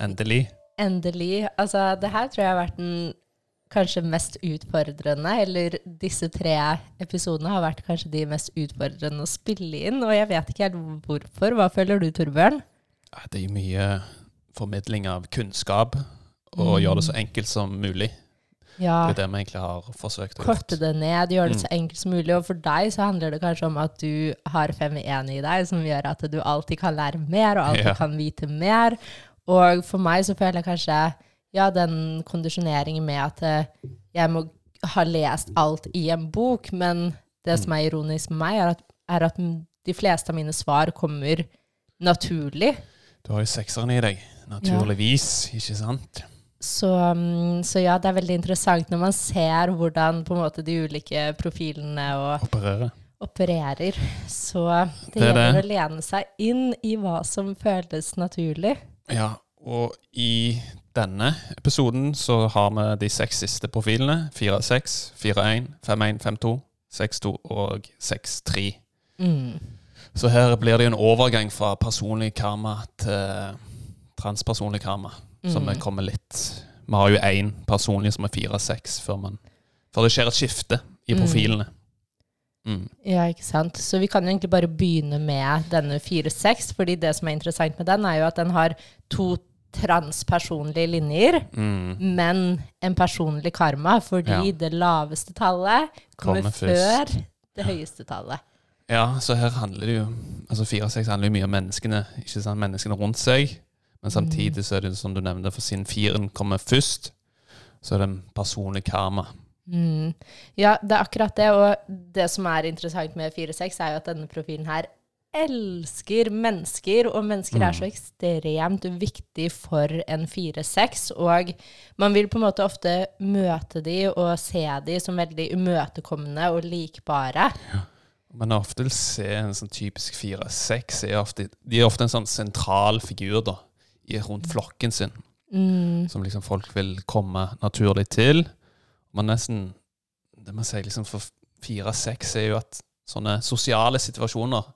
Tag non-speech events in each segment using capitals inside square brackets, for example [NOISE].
Endelig. Endelig. Altså, det her tror jeg har vært den kanskje mest utfordrende, eller disse tre episodene har vært kanskje de mest utfordrende å spille inn, og jeg vet ikke helt hvorfor. Hva føler du, Torbjørn? Det er mye formidling av kunnskap, og Mm. gjøre det så enkelt som mulig. Ja, Det er det vi egentlig har forsøkt å gjøre. korte det ned, gjøre det Mm. så enkelt som mulig. Og for deg så handler det kanskje om at du har 5-1 i deg, som gjør at du alltid kan lære mer, og alltid Ja. kan vite mer. Og for meg så føler jeg kanskje ja, den kondisjoneringen med at eh, jeg må ha lest alt i en bok, men det som er ironisk med meg, er at, er at de fleste av mine svar kommer naturlig. Du har jo sekseren i deg, naturligvis, ikke sant? Så, mm, så ja, det er veldig interessant når man ser hvordan måte de ulike profilene og Operere. opererer. Så det, Det er gjelder det. å lene seg inn i hva som føles naturlig. Ja, og i denne episoden så har vi de seks siste profilene. 4-6, 4-1, 5-1, 5-2, 6-2 og 6-3. Mm. Så her blir det jo en overgang fra personlig karma til transpersonlig karma. Så Mm. vi kommer litt Vi har jo én personlig som er 4-6 før, man- før det skjer et skifte i Mm. profilene. Mm. Ja, ikke sant. Så vi kan jo egentlig bare begynne med denne 4-6, fordi det som er interessant med den, er jo at den har to transpersonlige linjer, Mm. men en personlig karma, fordi Ja. det laveste tallet kommer, Kommer før det høyeste tallet. Ja, så her handler det jo Altså 4-6 handler jo mye om menneskene, ikke sant? menneskene rundt seg. Men samtidig så er det som du nevnte, for siden firen kommer først, så er det en personlig karma. Mm. Ja, det er akkurat det. Og det som er interessant med 4-6, er jo at denne profilen her elsker mennesker, og mennesker er Mm. så ekstremt viktig for en 4-6. Og man vil på en måte ofte møte de og se de som veldig umøtekommende og likbare. Ja, Men ofte vil se en sånn typisk 4-6 er De er ofte en sånn sentral figur da, rundt flokken sin, Mm. som liksom folk vil komme naturlig til. Man nesten Det man sier liksom for 4-6 er jo at sånne sosiale situasjoner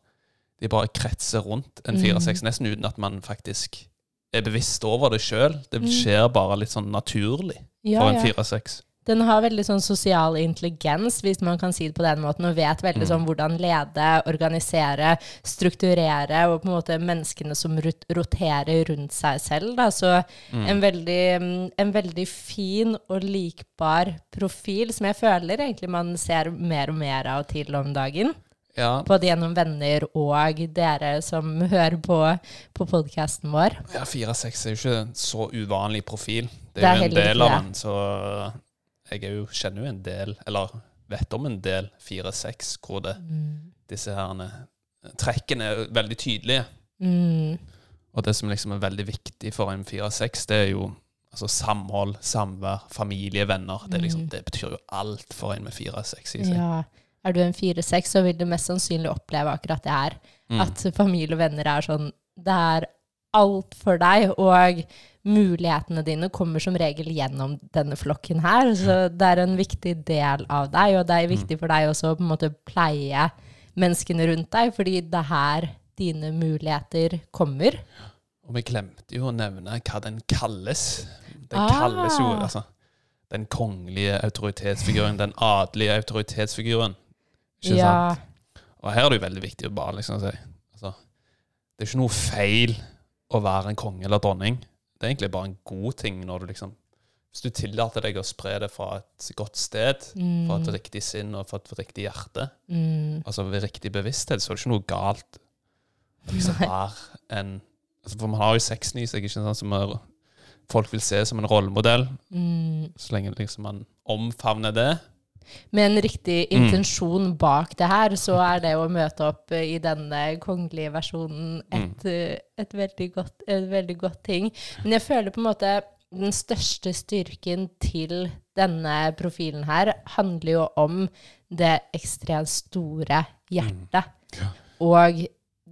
de bare kretser rundt en Mm. 4-6, nesten uten at man faktisk er bevisst over det sjøl. Det Mm. skjer bare litt sånn naturlig Ja, for en ja. 4-6. Den har veldig sånn sosial intelligens, hvis man kan si det på den måten, og vet veldig Mm. sånn hvordan lede, organisere, strukturere, og på en måte menneskene som roterer rundt seg selv. Da. Så Mm. en, veldig, mm, en veldig fin og likbar profil, som jeg føler egentlig man ser mer og mer av til om dagen. Ja, Både gjennom venner og dere som hører på, på podkasten vår. Ja, 4-6 er jo ikke en så uvanlig profil. Det Det er, er jo en del av den, så jeg jo, kjenner jo en del, eller vet om en del 4-6, hvor det, disse herne trekkene er veldig tydelige. Mm. Og det som liksom er veldig viktig for en 4-6, det er jo altså samhold, samvær, familie, venner. Det, liksom, Mm. det betyr jo alt for en med 4-6 i seg. Ja. Er du en 4-6, så vil du mest sannsynlig oppleve akkurat det her. Mm. At familie og venner er sånn Det er alt for deg, og mulighetene dine kommer som regel gjennom denne flokken her. Så det er en viktig del av deg, og det er viktig for deg også å på en måte pleie menneskene rundt deg, fordi det er her dine muligheter kommer. Og vi glemte jo å nevne hva den kalles. Den Ah. kalles jo altså den kongelige autoritetsfiguren, den adelige autoritetsfiguren. Ikke ja. sant? Og her er det jo veldig viktig å bare liksom si altså, Det er ikke noe feil å være en konge eller dronning. Det er egentlig bare en god ting når du liksom Hvis du tillater deg å spre det fra et godt sted, fra et Mm, riktig sinn og fra et riktig hjerte, mm, altså ved riktig bevissthet, så er det ikke noe galt å liksom være en altså For man har jo sexen i seg, ikke sant, som er, folk vil se som en rollemodell. mm, Så lenge liksom man omfavner det, med en riktig intensjon bak det her, så er det å møte opp eh, i denne kongelige versjonen et, eh, et, veldig, godt, et veldig godt ting. Men jeg føler på en måte den største styrken til denne profilen her handler jo om det ekstremt store hjertet. Ja. Og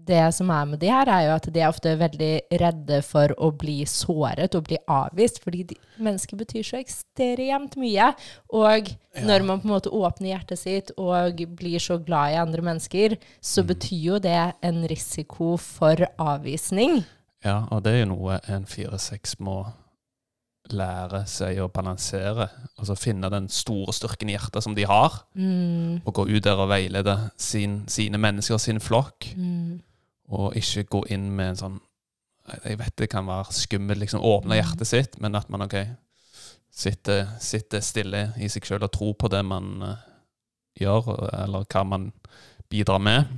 det som er med de her, er jo at de er ofte veldig redde for å bli såret og bli avvist, fordi de, mennesker betyr så ekstremt mye. Og når man på en måte åpner hjertet sitt og blir så glad i andre mennesker, så betyr jo det en risiko for avvisning. Ja, og det er jo noe en 4-6 må lære seg å balansere. Altså finne den store styrken i hjertet som de har, Mm, og gå ut der og veilede sin, sine mennesker, sin flokk. mm, Og ikke gå inn med en sånn Jeg vet det kan være skummelt, liksom åpne Mm. hjertet sitt, men at man ok sitter, sitter stille i seg sjøl og tror på det man uh, gjør, eller hva man bidrar med.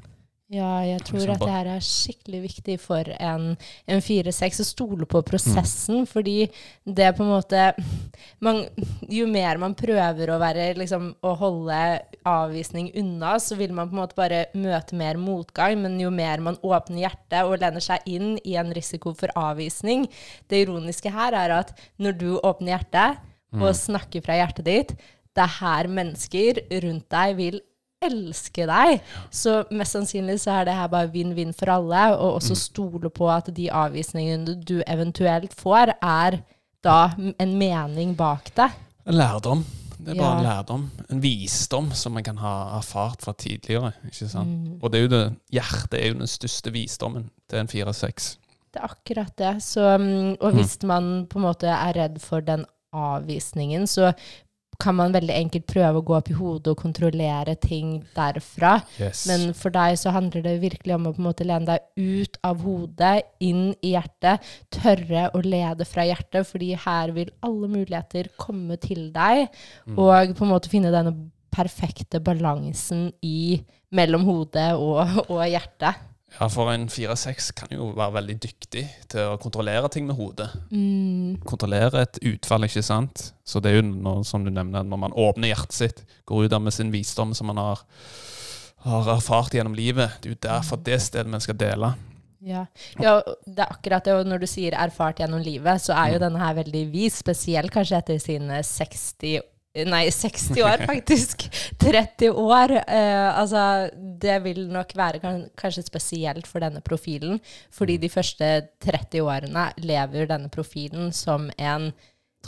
Ja, jeg tror Liksom at det her er skikkelig viktig for en, en 4-6 å stole på prosessen, fordi det på en måte [LAUGHS] man, Jo mer man prøver å være liksom, å holde avvisning unna, så vil man på en måte bare møte mer motgang, men jo mer man åpner hjertet og lener seg inn i en risiko for avvisning Det ironiske her er at når du åpner hjertet og snakker fra hjertet ditt, det er her mennesker rundt deg vil elske deg. Så mest sannsynlig så er det her bare vinn-vinn for alle, og også stole på at de avvisningene du eventuelt får, er da en mening bak det. En lærdom. Det er bare en lærdom. En visdom som man kan ha erfart fra tidligere. ikke sant? Mm. Og det er jo det, hjertet er jo den største visdommen til en 4-6. Det er akkurat det. Så, mm, og hvis man på en måte er redd for den avvisningen, så kan man veldig enkelt prøve å gå opp i hodet og kontrollere ting derfra. Yes. Men for deg så handler det virkelig om å på en måte lene deg ut av hodet, inn i hjertet. Tørre å lede fra hjertet, fordi her vil alle muligheter komme til deg. Og på en måte finne denne perfekte balansen i, mellom hodet og, og hjertet. Ja, for en 4-6 kan jo være veldig dyktig til å kontrollere ting med hodet. Mm, Kontrollere et utfall, ikke sant? Så det er jo noe som du nevner, når man åpner hjertet sitt, går ut der med sin visdom som man har, har erfart gjennom livet. Det er jo derfor det stedet man skal dele. ja. ja, det er akkurat det. Og når du sier erfart gjennom livet, så er jo denne her veldig vis, spesielt kanskje etter sine 60 Nei, 60 år, [LAUGHS] faktisk. 30 år. Eh, altså, det vil nok være kan, kanskje spesielt for denne profilen, fordi de første 30 årene lever denne profilen som en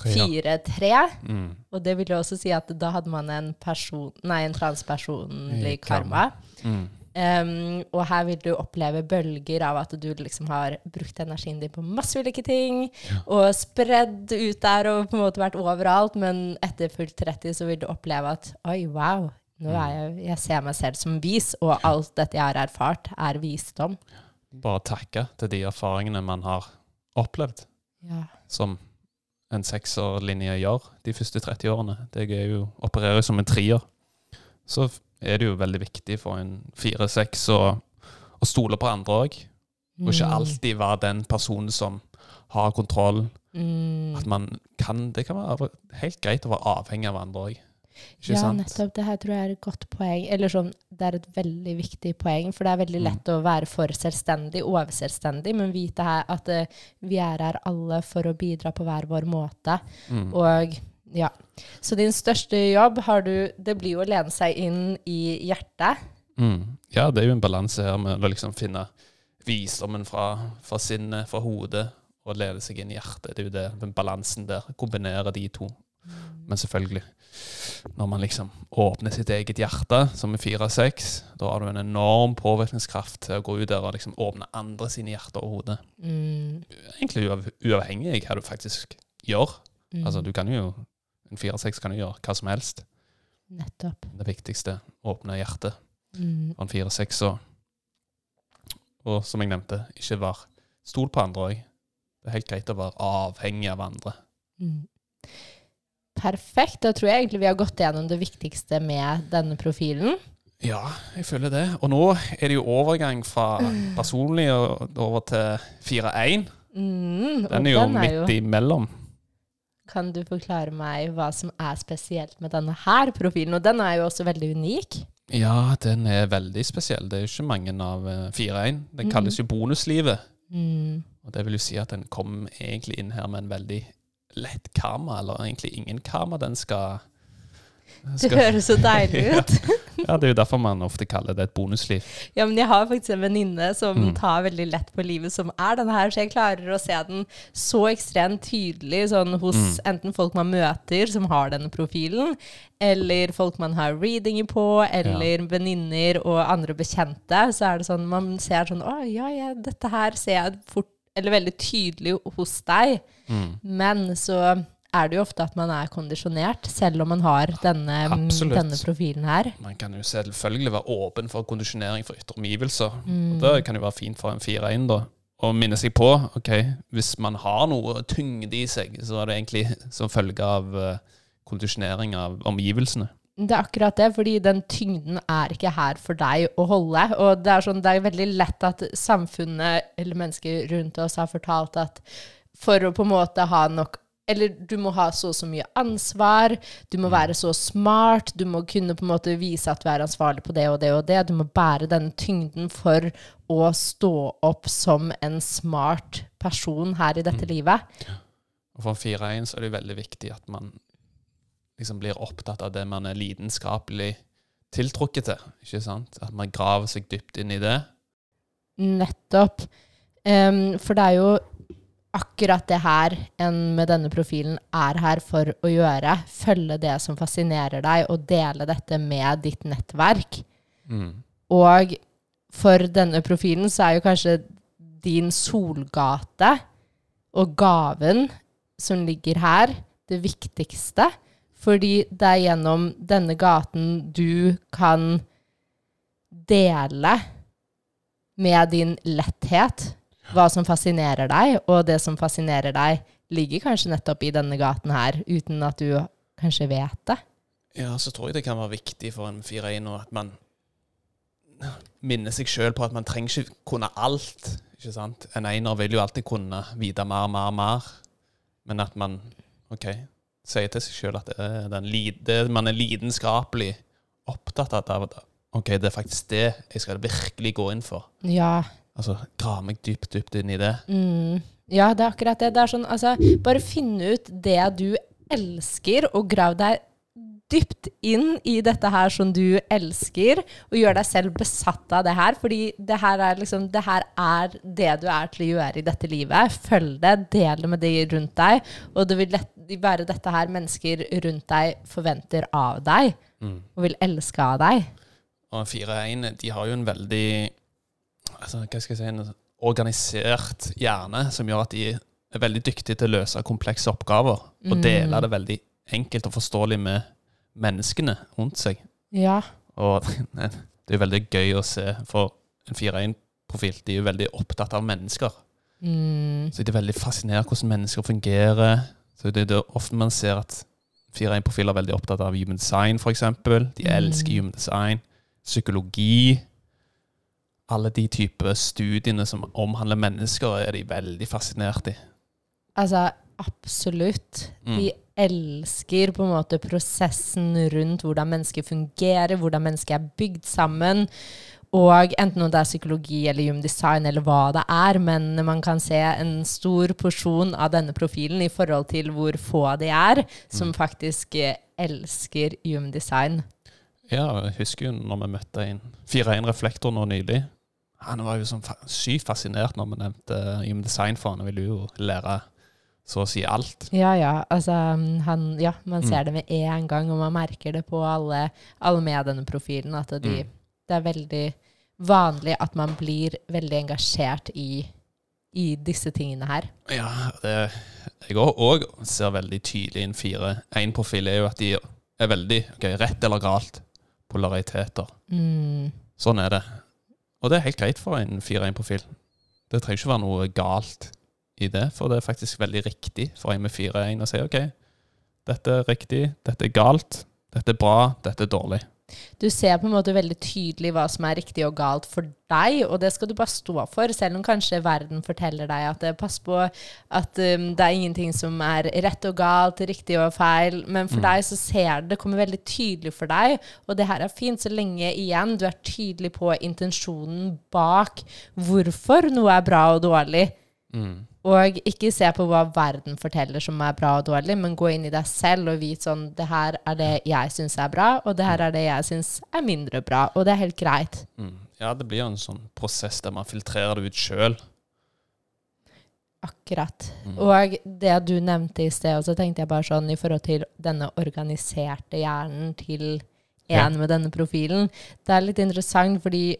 4-3. Mm. Og det vil jo også si at da hadde man en, person, nei, en transpersonlig karma. karma. Mm. Um, og her vil du oppleve bølger av at du liksom har brukt energien din på masse ulike ting, og spredd ut der og på en måte vært overalt, men etter fullt 30 så vil du oppleve at oi, wow, nå er jeg, jeg ser meg selv som vis, og alt dette jeg har erfart, er visdom. Bare takke til de erfaringene man har opplevd, Ja. som en sekserlinje gjør de første 30 årene. Det er jo, opererer jo som en trier. Så er det jo veldig viktig for en 4-6 å, å stole på andre òg. Og ikke alltid være den personen som har kontroll. Mm. At man kan, Det kan være helt greit å være avhengig av andre òg. Ja, sant? nettopp. Det her tror jeg er et godt poeng. Eller sånn, det er et veldig viktig poeng, for det er veldig Mm. lett å være for selvstendig, overselvstendig, men vite her at uh, vi er her alle for å bidra på hver vår måte. Mm. Og ja. Så din største jobb har du Det blir jo å lene seg inn i hjertet. Mm. Ja, det er jo en balanse her med å liksom finne visdommen fra, fra sinnet, fra hodet, og lede seg inn i hjertet. Det er jo det, den balansen der. Kombinere de to. Men selvfølgelig, når man liksom åpner sitt eget hjerte, som er 4-6, da har du en enorm påvirkningskraft til å gå ut der og liksom åpne andre sine hjerter og hodet. Mm. Egentlig uavhengig av hva du faktisk gjør. Mm. Altså, du kan jo, en 4-6 kan jo gjøre hva som helst. Nettopp. Det viktigste, åpne hjertet. Mm. Og en 4-6 og, og som jeg nevnte, ikke vær stol på andre òg. Det er helt greit å være avhengig av andre. Mm. Perfekt. Da tror jeg egentlig vi har gått gjennom det viktigste med denne profilen. Ja, jeg føler det. Og nå er det jo overgang fra personlig og over til 4-1. Mm, Den er jo den er midt jo imellom. Kan du forklare meg hva som er spesielt med denne her profilen? Og den er jo også veldig unik. Ja, den er veldig spesiell. Det er jo ikke mange av eh, 4-1. Den kalles jo bonuslivet. Mm. Og det vil jo si at den kom egentlig inn her med en veldig lett karma, eller egentlig ingen karma. Den skal, Det høres så deilig [LAUGHS] ut. Ja, det er jo derfor man ofte kaller det et bonusliv. Ja, men jeg har faktisk en venninne som Mm. tar veldig lett på livet, som er denne her, så jeg klarer å se den så ekstremt tydelig sånn hos Mm. enten folk man møter som har denne profilen, eller folk man har readinger på, eller venninner og andre bekjente. Så er det sånn man ser sånn Å ja, ja, dette her ser jeg fort, eller veldig tydelig hos deg. Mm. Men så er det jo ofte at man er kondisjonert, selv om man har denne, denne profilen her. Man kan jo selvfølgelig være åpen for kondisjonering for ytre omgivelser. Mm. Det kan jo være fint for en 4-1, da. Å minne seg på ok, hvis man har noe tyngde i seg, så er det egentlig som følge av eh, kondisjonering av omgivelsene. Det er akkurat det, fordi den tyngden er ikke her for deg å holde. Og det er, sånn, det er veldig lett at samfunnet eller mennesker rundt oss har fortalt at for å på en måte ha nok Eller du må ha så og så mye ansvar, du må være så smart, du må kunne på en måte vise at du er ansvarlig på det og det og det. Du må bære denne tyngden for å stå opp som en smart person her i dette livet. Og for en 4-1 så er det veldig viktig at man liksom blir opptatt av det man er lidenskapelig tiltrukket til. ikke sant? At man graver seg dypt inn i det. Nettopp. Um, for det er jo akkurat det her en med denne profilen er her for å gjøre. Følge det som fascinerer deg, og dele dette med ditt nettverk. Og for denne profilen så er jo kanskje din solgate og gaven som ligger her, det viktigste. Fordi det er gjennom denne gaten du kan dele med din letthet hva som fascinerer deg, og det som fascinerer deg, ligger kanskje nettopp i denne gaten her, uten at du kanskje vet det. Ja, så tror jeg det kan være viktig for en 4-1 at man minner seg sjøl på at man trenger ikke kunne alt. ikke sant? En einer vil jo alltid kunne vite mer, mer, mer. Men at man ok, sier til seg sjøl at det det man er lidenskapelig opptatt av. at Ok, det er faktisk det jeg skal virkelig gå inn for. Ja, Altså, Grave meg dypt, dypt inn i det. Mm. Ja, det er akkurat det. Det er sånn, altså, bare finne ut det du elsker, og grav deg dypt inn i dette her som du elsker, og gjør deg selv besatt av det her. Fordi det her er liksom, det her er det du er til å gjøre i dette livet. Følg det, del det med de rundt deg, og det vil lett, være dette her mennesker rundt deg forventer av deg, og vil elske av deg. Og 4-1 de har jo en veldig altså, hva skal jeg si, en organisert hjerne som gjør at de er veldig dyktige til å løse komplekse oppgaver. Og dele det veldig enkelt og forståelig med menneskene rundt seg. Ja. Og [LAUGHS] det er veldig gøy å se, for en 4-1-profil de er jo veldig opptatt av mennesker. Mm. Så de er veldig fascinert hvordan mennesker fungerer. Så det er det ofte man ser at 4-1-profiler er veldig opptatt av human design, f.eks. De elsker human design. Psykologi. Alle de typer studiene som omhandler mennesker, er de veldig fascinert i. Altså, absolutt. Mm. De elsker på en måte prosessen rundt hvordan mennesker fungerer, hvordan mennesker er bygd sammen. Og enten om det er psykologi eller human design eller hva det er, men man kan se en stor porsjon av denne profilen i forhold til hvor få de er, som faktisk eh, elsker human design. Ja, jeg husker jo når vi møtte en 4-1-reflektor nå nylig. Han var jo sånn sykt fascinert når vi nevnte human design, for han ville jo lære så å si alt. Ja, ja. Altså, han, ja, man ser Mm. det med en gang, og man merker det på alle, alle med denne profilen. At de, Mm. det er veldig vanlig at man blir veldig engasjert i, i disse tingene her. Ja, det jeg òg ser veldig tydelig inn en 4-1-profil, er jo at de er veldig okay, rett eller galt polariteter. Mm. Sånn er det. Og det er helt greit for en 4-1-profil. Det trenger ikke være noe galt i det, for det er faktisk veldig riktig for en med 4-1 å si OK, dette er riktig, dette er galt, dette er bra, dette er dårlig. Du ser på en måte veldig tydelig hva som er riktig og galt for deg, og det skal du bare stå for, selv om kanskje verden forteller deg at eh, pass på at um, det er ingenting som er rett og galt, riktig og feil. Men for Mm. deg så ser det, det kommer veldig tydelig for deg, og det her er fint så lenge igjen du er tydelig på intensjonen bak hvorfor noe er bra og dårlig. Mm. Og ikke se på hva verden forteller som er bra og dårlig, men gå inn i deg selv og vite sånn Det her er det jeg syns er bra, og det her er det jeg syns er mindre bra. Og det er helt greit. Mm. Ja, det blir jo en sånn prosess der man filtrerer det ut sjøl. Akkurat. Mm. Og det du nevnte i sted, og så tenkte jeg bare sånn i forhold til denne organiserte hjernen til en Ja. med denne profilen. Det er litt interessant fordi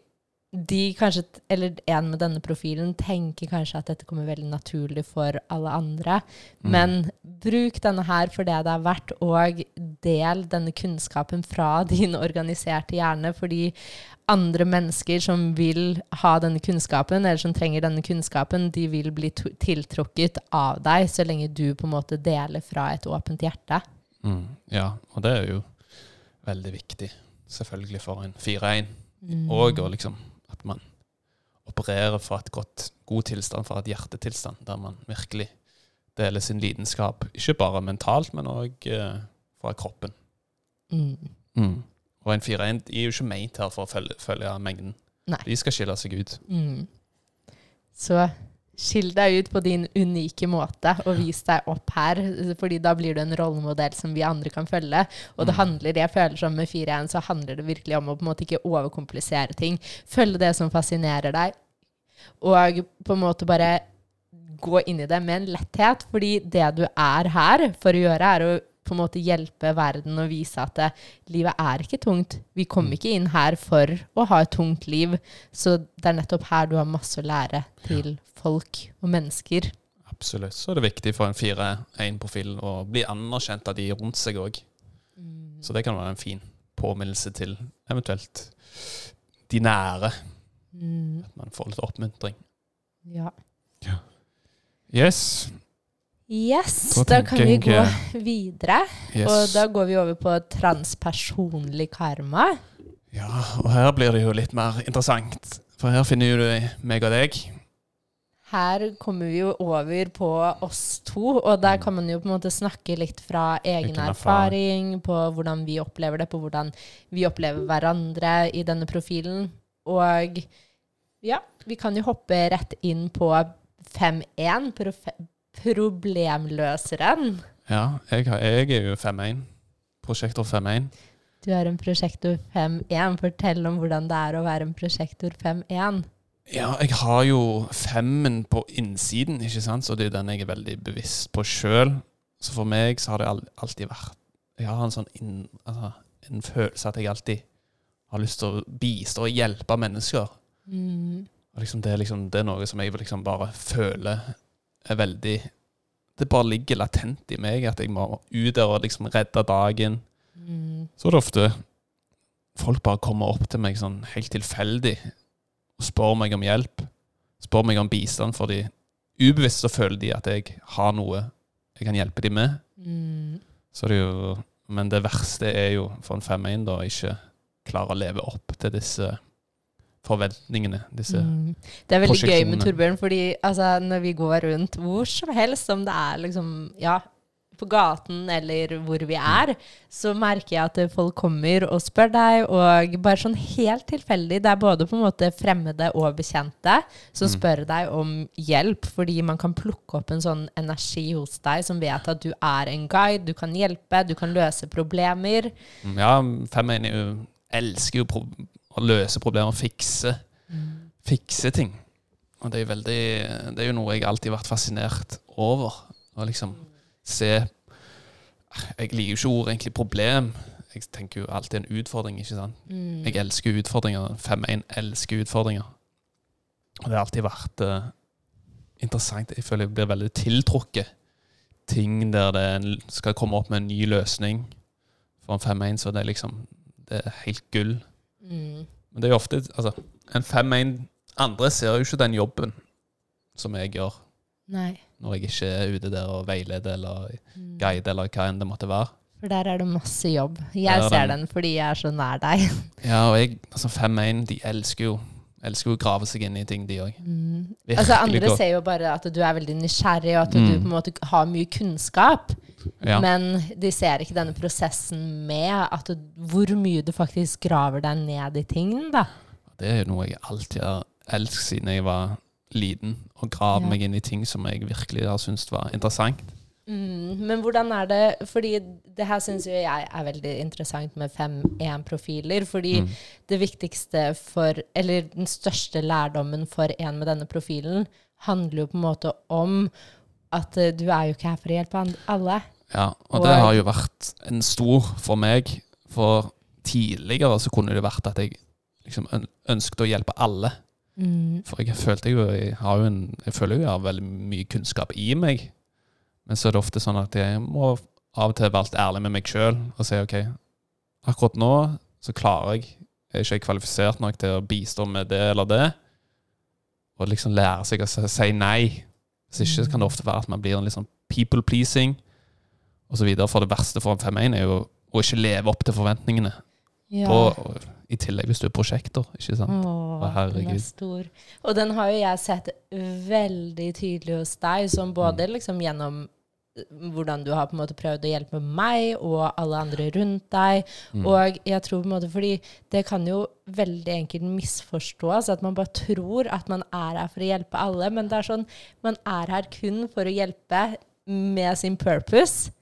de kanskje, eller en med denne profilen, tenker kanskje at dette kommer veldig naturlig for alle andre. Mm. Men bruk denne her for det det er verdt, og del denne kunnskapen fra [LAUGHS] din organiserte hjerne. Fordi andre mennesker som vil ha denne kunnskapen, eller som trenger denne kunnskapen, de vil bli tiltrukket av deg så lenge du på en måte deler fra et åpent hjerte. Mm. Ja, og det er jo veldig viktig, selvfølgelig, for en 4-1. Mm. Og og liksom at man opererer fra et godt, god tilstand, fra et hjertetilstand, der man virkelig deler sin lidenskap, ikke bare mentalt, men òg eh, fra kroppen. Mm. Og en 4-1 de er jo ikke meint her for å følge, følge mengden. Nei. De skal skille seg ut. Mm. Så skill deg ut på din unike måte og vis deg opp her, fordi da blir du en rollemodell som vi andre kan følge. Og det Mm. handler, jeg føler som med 4-1, så handler det virkelig om å på en måte ikke overkomplisere ting. Følge det som fascinerer deg, og på en måte bare gå inn i det med en letthet, fordi det du er her for å gjøre, er å på en måte hjelpe verden og vise at det, livet er ikke tungt. Vi kom Mm. ikke inn her for å ha et tungt liv, så det er nettopp her du har masse å lære til folk og mennesker. Absolutt. Så er det viktig for en 4-1-profil å bli anerkjent av de rundt seg òg. Så det kan være en fin påminnelse til eventuelt de nære. Mm, At man får litt oppmuntring. ja. Yes. Yes, Da da kan vi gå videre. yes. Og da går vi over på transpersonlig karma. Ja, og her blir det jo litt mer interessant. For her finner du meg og deg. Her kommer vi jo over på oss to, og der kan man jo på en måte snakke litt fra egen erfaring, på hvordan vi opplever det, på hvordan vi opplever hverandre i denne profilen. Og ja, vi kan jo hoppe rett inn på 5-1, profe- problemløseren. Ja, jeg, har, jeg er jo 5-1. Prosjektor 5-1. Du er en prosjektor 5-1. Fortell om hvordan det er å være en prosjektor 5-1. Ja, jeg har jo femmen på innsiden, ikke sant? så det er den jeg er veldig bevisst på sjøl. Så for meg så har det alltid vært Jeg har en sånn inn, altså, en følelse at jeg alltid har lyst til å bistå og hjelpe mennesker. Mm. Og liksom det, er liksom, det er noe som jeg liksom bare føler er veldig Det bare ligger latent i meg at jeg må ut der og liksom redde dagen. Mm. Så er det ofte folk bare kommer opp til meg sånn helt tilfeldig og spør meg om hjelp. Spør meg om bistand, fordi ubevisst så føler de at jeg har noe jeg kan hjelpe dem med. Mm. Så det er jo, men det verste er jo for en 5-1 da ikke klare å leve opp til disse forventningene. Disse Mm. Det er veldig gøy med. Torbjørn, fordi altså, når vi går rundt hvor som helst, om det er liksom Ja, på gaten eller hvor vi er, så merker jeg at folk kommer og spør deg, og bare sånn helt tilfeldig. Det er både på en måte fremmede og bekjente som Mm. spør deg om hjelp, fordi man kan plukke opp en sånn energi hos deg som vet at du er en guide, du kan hjelpe, du kan løse problemer. Mm, Ja, 5-1 er jo, elsker jo pro å løse problemer, fikse, fikse ting. Og det er veldig Det er jo noe jeg alltid har vært fascinert over. Å liksom se Jeg liker jo ikke ordet egentlig problem. Jeg tenker jo alltid en utfordring, ikke sant. Mm. Jeg elsker utfordringer. 5-1 elsker utfordringer. Og det har alltid vært uh, interessant. Jeg føler jeg blir veldig tiltrukket. Ting der det skal komme opp med en ny løsning. For en 5-1 så det er liksom Det er helt gull. Mm. Men det er jo ofte Altså, en 5-1 Andre ser jo ikke den jobben som jeg gjør Nei. når jeg ikke er ute der og veileder eller Mm. guider eller hva enn det måtte være. For der er det masse jobb. Jeg er ser den. den fordi jeg er så nær deg. [LAUGHS] Ja, og jeg, altså 5-1, de elsker jo elsker å grave seg inn i ting, de òg. Mm. Altså Andre ser jo bare at du er veldig nysgjerrig, og at du Mm. på en måte har mye kunnskap. Ja. Men de ser ikke denne prosessen med at du, hvor mye du faktisk graver deg ned i ting. da. Det er jo noe jeg alltid har elsket siden jeg var liten. Å grave Ja. meg inn i ting som jeg virkelig har syntes var interessant. Mm, men hvordan er det Fordi det her syns jo jeg er veldig interessant med 5-1-profiler. Fordi Mm. det viktigste for Eller den største lærdommen for en med denne profilen handler jo på en måte om at eh, du er jo ikke her for å hjelpe alle. Ja, og, Og- det har jo vært en stor for meg. For tidligere så kunne det vært at jeg liksom ønsket å hjelpe alle. Mm. For jeg følte jo Jeg, har jo en, jeg føler jo jeg har veldig mye kunnskap i meg. Men så er det ofte sånn at jeg må av og til være ærlig med meg sjøl og si OK, akkurat nå så klarer jeg Er ikke jeg kvalifisert nok til å bistå med det eller det? Og liksom lære seg å si nei. Hvis ikke kan det ofte være at man blir en litt sånn people pleasing osv. For det verste for en 5-1 er jo å ikke leve opp til forventningene. Ja. Og, I tillegg hvis du er prosjekter, ikke sant? Åh, herregud. den er stor. Og den har jo jeg sett veldig tydelig hos deg, som både Mm. liksom gjennom hvordan du har på en måte prøvd å hjelpe meg og alle andre rundt deg. Mm. Og jeg tror på en måte, fordi det kan jo veldig enkelt misforstås, at man bare tror at man er her for å hjelpe alle, men det er sånn, man er her kun for å hjelpe med sin purpose.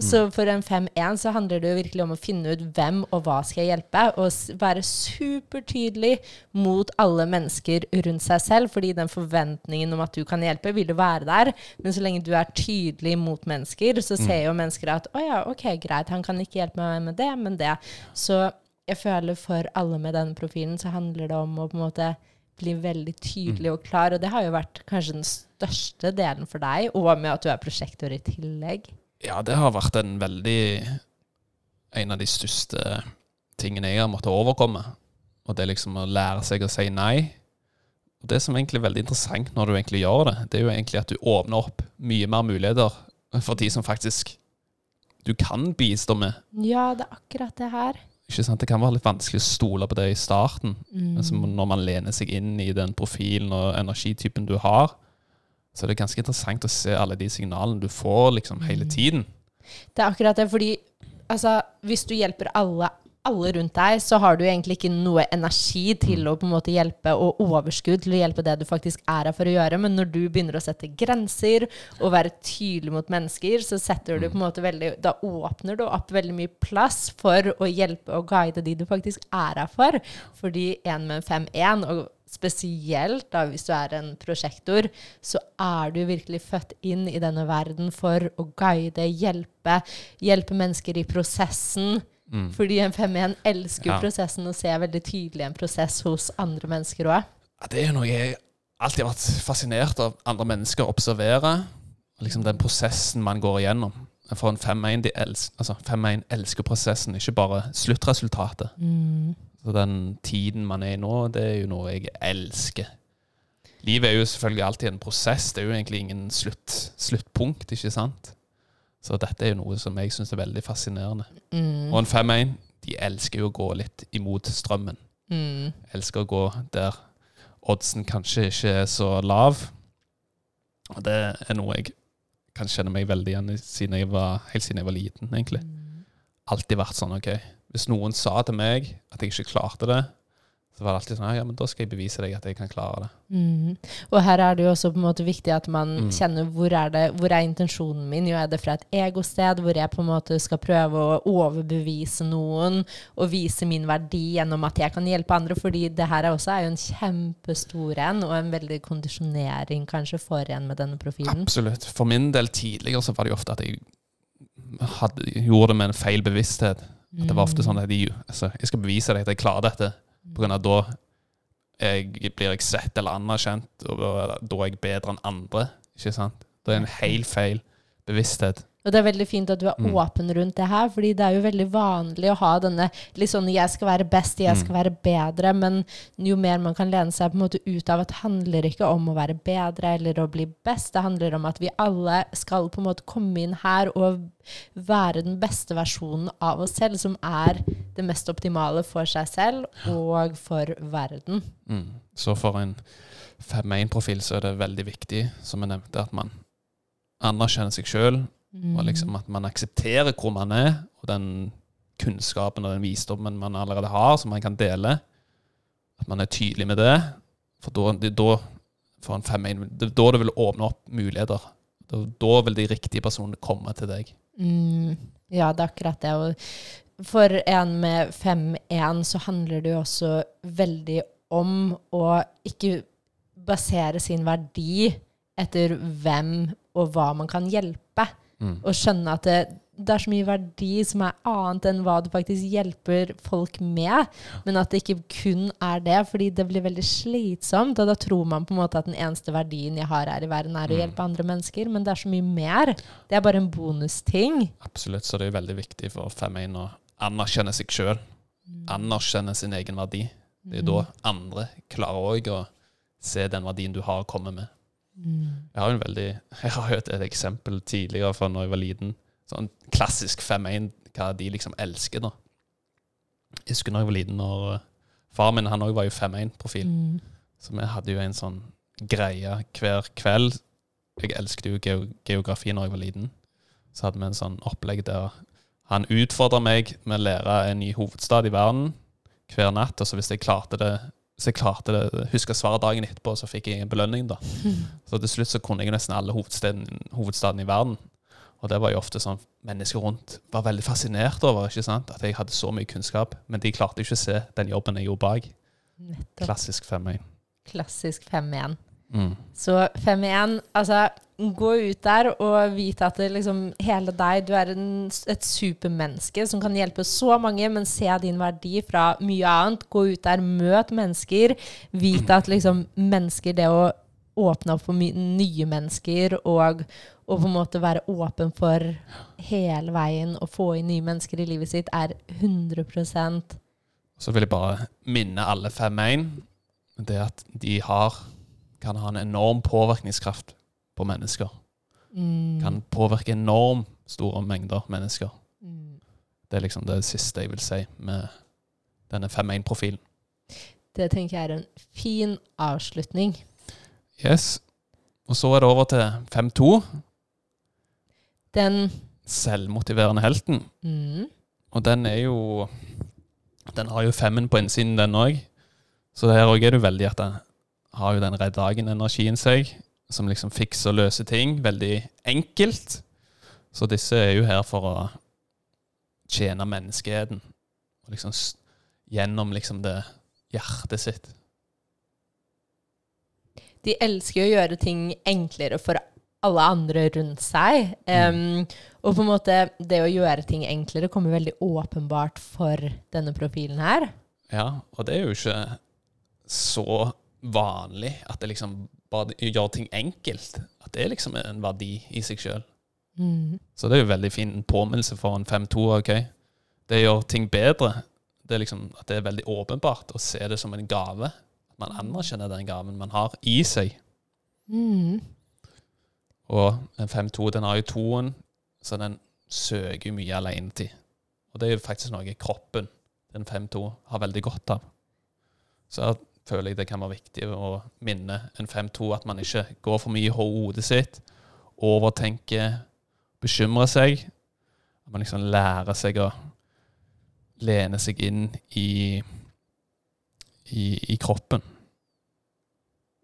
Så for en 5-1 så handler det jo virkelig om å finne ut hvem og hva skal jeg hjelpe, og være supertydelig mot alle mennesker rundt seg selv, fordi den forventningen om at du kan hjelpe, vil jo være der. Men så lenge du er tydelig mot mennesker, så ser jo mennesker at å ja, ok, greit, han kan ikke hjelpe meg med det, men det. Så jeg føler for alle med denne profilen så handler det om å på en måte bli veldig tydelig og klar, og det har jo vært kanskje den største delen for deg, og med at du er prosjektor i tillegg. Ja, det har vært en veldig En av de største tingene jeg har måttet overkomme. Og det er liksom å lære seg å si nei. Og det som egentlig er veldig interessant når du egentlig gjør det, det er jo egentlig at du åpner opp mye mer muligheter for de som faktisk du kan bistå med. Ja, det er akkurat det her. Ikke sant? Det kan være litt vanskelig å stole på det i starten. Mm. Altså når man lener seg inn i den profilen og energitypen du har, så det er ganske interessant å se alle de signalene du får liksom hele tiden. Det er akkurat det, fordi altså, hvis du hjelper alle, alle rundt deg, så har du egentlig ikke noe energi til å på en måte hjelpe, og overskudd til å hjelpe det du faktisk er her for å gjøre. Men når du begynner å sette grenser og være tydelig mot mennesker, så setter du på en måte veldig Da åpner du opp veldig mye plass for å hjelpe og guide de du faktisk er her for. Fordi en med 5-1, og spesielt da hvis du er en prosjektor, så er du virkelig født inn i denne verden for å guide, hjelpe, hjelpe mennesker i prosessen. Fordi en 5-1 elsker Ja. prosessen og ser veldig tydelig en prosess hos andre mennesker òg. Ja, det er noe jeg alltid har vært fascinert av andre mennesker å observere. Liksom den prosessen man går igjennom. For en 5-1 de altså elsker prosessen, ikke bare sluttresultatet. Så den tiden man er i nå, det er jo noe jeg elsker. Livet er jo selvfølgelig alltid en prosess. Det er jo egentlig ingen slutt, sluttpunkt, ikke sant? Så dette er jo noe som jeg syns er veldig fascinerende. Mm. Og en 5-1, de elsker jo å gå litt imot strømmen. Mm. elsker å gå der oddsen kanskje ikke er så lav. Og det er noe jeg kan kjenne meg veldig igjen i siden jeg var, helt siden jeg var liten, egentlig. Alltid vært sånn, OK. Hvis noen sa til meg at jeg ikke klarte det, så var det alltid sånn Ja, men da skal jeg bevise deg at jeg kan klare det. Mm. Og her er det jo også på en måte viktig at man Mm. kjenner hvor er, det, hvor er intensjonen min. Jo, er det fra et egosted, hvor jeg på en måte skal prøve å overbevise noen og vise min verdi gjennom at jeg kan hjelpe andre? Fordi det her er også er jo en kjempestor en, og en veldig kondisjonering kanskje for en med denne profilen. Absolutt. For min del tidligere så var det jo ofte at jeg hadde, gjorde det med en feil bevissthet. At det var ofte sånn at jeg, altså, jeg skal bevise deg at jeg klarer dette. På grunn av da jeg, blir jeg sett eller anerkjent, og da er jeg bedre enn andre. Ikke sant? Det er en helt feil bevissthet. Og det er veldig fint at du er Mm. åpen rundt det her, fordi det er jo veldig vanlig å ha denne litt sånn 'jeg skal være best, jeg skal Mm. være bedre', men jo mer man kan lene seg på en måte ut av at det handler ikke om å være bedre eller å bli best, det handler om at vi alle skal på en måte komme inn her og være den beste versjonen av oss selv, som er det mest optimale for seg selv og for verden. Mm. Så for en 5-1-profil så er det veldig viktig, som jeg nevnte, at man anerkjenner seg sjøl, Mm. og liksom at man aksepterer hvor man er, og den kunnskapen og den visdommen man allerede har, som man kan dele. At man er tydelig med det. For da, det, da for en 5-1, det da det vil åpne opp muligheter. Da, da vil de riktige personene komme til deg. Mm, ja, det er akkurat det. Og for en med 5-1 så handler det jo også veldig om å ikke basere sin verdi etter hvem og hva man kan hjelpe. Mm. Og skjønne at det, det er så mye verdi som er annet enn hva du faktisk hjelper folk med. Men at det ikke kun er det, fordi det blir veldig slitsomt. Og da tror man på en måte at den eneste verdien jeg har her i verden, er å Mm. hjelpe andre mennesker. Men det er så mye mer. Det er bare en bonusting. Absolutt, så det er veldig viktig for 5-1 å anerkjenne seg sjøl. Anerkjenne sin egen verdi. Det er da andre klarer òg å se den verdien du har å komme med. Mm. Jeg har jo en veldig Jeg har jo et, eksempel tidligere fra når jeg var liten. Sånn klassisk 5-1, hva de liksom elsker, da. Jeg husker når jeg var liten, når uh, far min han òg var jo 5-1-profil. Mm. Så vi hadde jo en sånn greie hver kveld. Jeg elsket jo geo geografi når jeg var liten. Så hadde vi en sånn opplegg der han utfordra meg med å lære en ny hovedstad i verden hver natt. Og så hvis jeg klarte det hvis jeg klarte det, huska svaret dagen etterpå, så fikk jeg en belønning. da. [LAUGHS] Så til slutt så kunne jeg nesten alle hovedstaden hovedstadene i verden. Og det var jo ofte sånn mennesker rundt var veldig fascinert over ikke sant? at jeg hadde så mye kunnskap. Men de klarte ikke å se den jobben jeg gjorde bak. Nettopp. Klassisk 5-1. Klassisk 5-1. Mm. Så 5-1, altså gå ut der og vite at det liksom hele deg, du er en, et supermenneske som kan hjelpe så mange, men se din verdi fra mye annet. Gå ut der, møt mennesker. Vite at liksom mennesker, det å åpne opp for nye mennesker og, og på en måte være åpen for hele veien og få inn nye mennesker i livet sitt, er 100% Så vil jeg bare minne alle 5-1 det at de har, kan ha en enorm påvirkningskraft på mennesker. mm, Kan påvirke enormt store mengder mennesker. mm. Det er liksom det siste jeg vil si med denne 5-1-profilen. Det tenker jeg er en fin avslutning. Yes. Og så er det over til 5-2, Den selvmotiverende helten. mm, Og den er jo Den har jo femmen på innsiden, den òg. Så her òg er du veldig at den har jo den Redd Dagen-energien seg, som liksom fikser og løser ting veldig enkelt. Så disse er jo her for å tjene menneskeheten. Og liksom gjennom liksom det hjertet sitt. De elsker å gjøre ting enklere for alle andre rundt seg. Um, og på en måte, det å gjøre ting enklere kommer veldig åpenbart for denne profilen her. Ja, og det er jo ikke så vanlig at det liksom bare gjør ting enkelt. At det liksom er liksom en verdi i seg sjøl. Mm. Så det er jo veldig fin påminnelse for en 5-2. ok? Det gjør ting bedre. Det er liksom at det er veldig åpenbart å se det som en gave. At man anerkjenner den gaven man har i seg. Mm. Og en 5-2 den har jo toen, så den søker mye alenetid. Og det er jo faktisk noe kroppen, den 5-2, har veldig godt av. Så jeg føler jeg det kan være viktig å minne en 5-2 at man ikke går for mye i hodet sitt, overtenker, bekymrer seg. At man liksom lærer seg å lene seg inn i, i, i kroppen.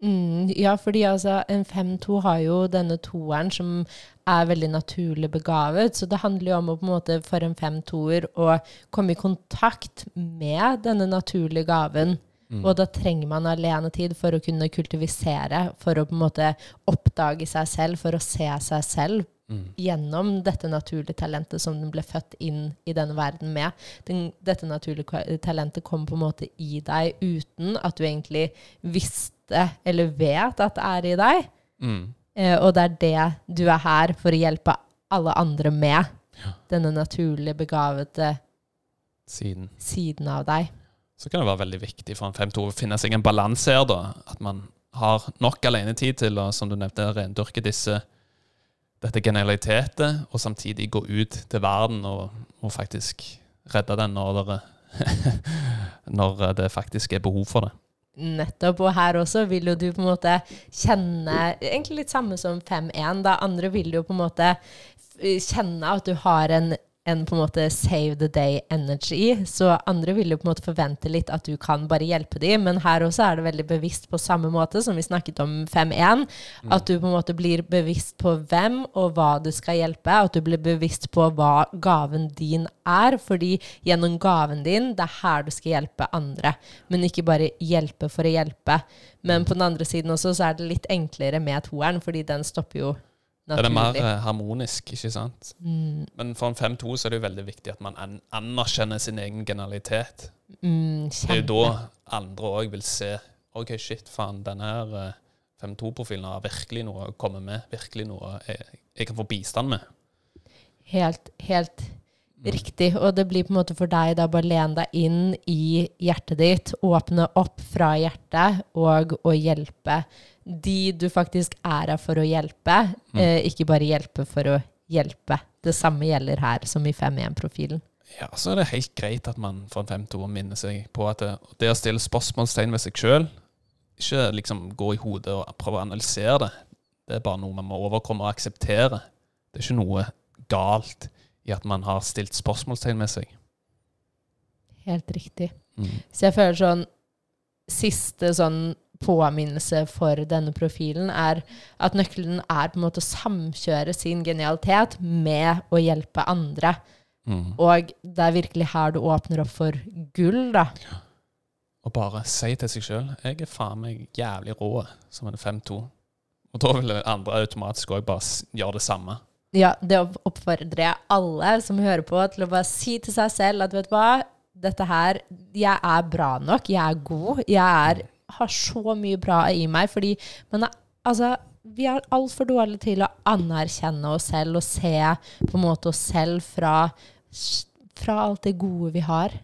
Mm, ja, fordi altså, en 5-2 har jo denne toeren som er veldig naturlig begavet. Så det handler jo om å på en måte for en 5-2-er å komme i kontakt med denne naturlige gaven. Mm. Og da trenger man alenetid for å kunne kultivisere, for å på en måte oppdage seg selv, for å se seg selv Mm. gjennom dette naturlige talentet som den ble født inn i denne verden med. Den, dette naturlige talentet kom på en måte i deg uten at du egentlig visste eller vet at det er i deg. Mm. Eh, og det er det du er her for å hjelpe alle andre med. Ja. Denne naturlig begavede Siden. siden av deg. Så kan det være veldig viktig for en 5-2 å finne seg en balanse her, da. At man har nok alenetid til å, som du nevnte, rendyrke disse dette genialitetet, og samtidig gå ut til verden og, og faktisk redde den når, dere, [LAUGHS] når det faktisk er behov for det. Nettopp. Og her også vil jo du på en måte kjenne Egentlig litt samme som 5-1. Da andre vil jo på en måte kjenne at du har en, en på en måte save the day energy. Så andre vil jo på en måte forvente litt at du kan bare hjelpe dem. Men her også er det veldig bevisst på samme måte som vi snakket om 5-1. At du på en måte blir bevisst på hvem og hva du skal hjelpe. At du blir bevisst på hva gaven din er. Fordi gjennom gaven din, det er her du skal hjelpe andre. Men ikke bare hjelpe for å hjelpe. Men på den andre siden også så er det litt enklere med toeren, fordi den stopper jo Det er mer eh, harmonisk, ikke sant? Mm, Men for en 5-2 så er det jo veldig viktig at man an anerkjenner sin egen genialitet. mm, Det er jo da andre òg vil se OK, shit, faen, denne her eh, 5-2-profilen har virkelig noe å komme med. Virkelig noe jeg, jeg kan få bistand med. Helt, helt. Riktig. Og det blir på en måte for deg da bare lene deg inn i hjertet ditt, åpne opp fra hjertet og å hjelpe de du faktisk er her for å hjelpe, Mm. eh, ikke bare hjelpe for å hjelpe. Det samme gjelder her som i 5-1-profilen. Ja, så er det helt greit at man fra en 5-2 minner seg på at det, det å stille spørsmålstegn ved seg sjøl, ikke liksom gå i hodet og prøve å analysere det. Det er bare noe man må overkomme og akseptere. Det er ikke noe galt i at man har stilt spørsmålstegn med seg. Helt riktig. Mm. Så jeg føler sånn Siste sånn påminnelse for denne profilen er at nøkkelen er på en måte å samkjøre sin genialitet med å hjelpe andre. Mm. Og det er virkelig her du åpner opp for gull, da. Og bare si til seg sjøl jeg er faen meg jævlig rå som en 5-2. Og da vil andre automatisk òg bare gjøre det samme. Ja, det oppfordrer jeg alle som hører på, til å bare si til seg selv at vet du hva, dette her Jeg er bra nok, jeg er god, jeg er, har så mye bra i meg. Fordi er, altså, vi er altfor dårlige til å anerkjenne oss selv og se på en måte oss selv fra, fra alt det gode vi har.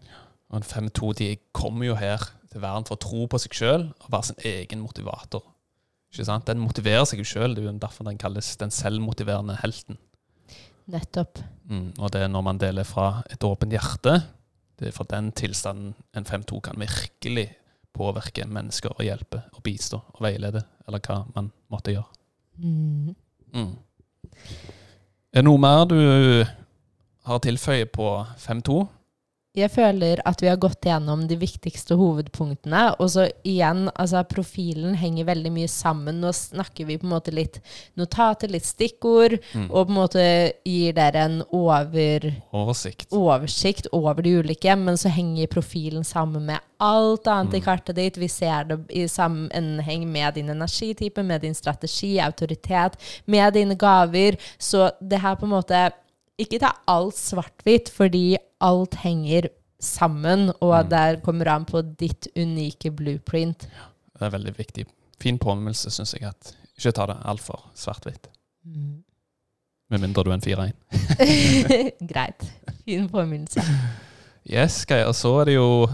Og en 5-2-tid kommer jo her til verden for å tro på seg sjøl og være sin egen motivator. Den motiverer seg jo sjøl, det er jo derfor den kalles den selvmotiverende helten. Nettopp. Mm, og det er når man deler fra et åpent hjerte. Det er for den tilstanden en 5-2 kan virkelig påvirke mennesker og hjelpe og bistå og veilede, eller hva man måtte gjøre. Mm. Mm. Er det noe mer du har tilføye på 5-2? Jeg føler at vi har gått gjennom de viktigste hovedpunktene. Og så igjen, altså profilen henger veldig mye sammen. Nå snakker vi på en måte litt notater, litt stikkord, Mm. og på en måte gir dere en over, Oversikt. oversikt over de ulike, men så henger profilen sammen med alt annet i kartet ditt. Vi ser det i sammenheng med din energitype, med din strategi, autoritet, med dine gaver. Så det her på en måte Ikke ta alt svart-hvitt, fordi alt henger sammen, og der kommer an på ditt unike blueprint. Det er veldig viktig. Fin påminnelse, syns jeg. at Ikke ta det altfor svart-hvitt. Med mindre du er en 4-1. [LAUGHS] Greit. Fin påminnelse. Yes, Geir. Så er det jo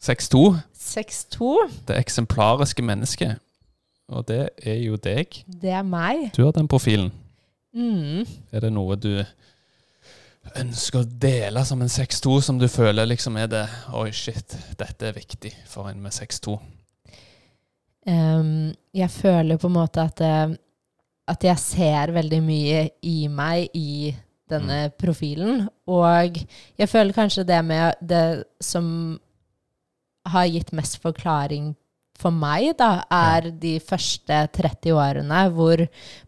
6-2. 6-2, Det eksemplariske mennesket. Og det er jo deg. det er meg. Du har den profilen. Mm. Er det noe du ønsker å dele som en 6-2, som du føler liksom er det Oi, shit, dette er viktig for en med 6-2. Um, jeg føler på en måte at, eh, at jeg ser veldig mye i meg i denne profilen. Og jeg føler kanskje det med det som har gitt mest forklaring for meg, da, er de første 30 årene hvor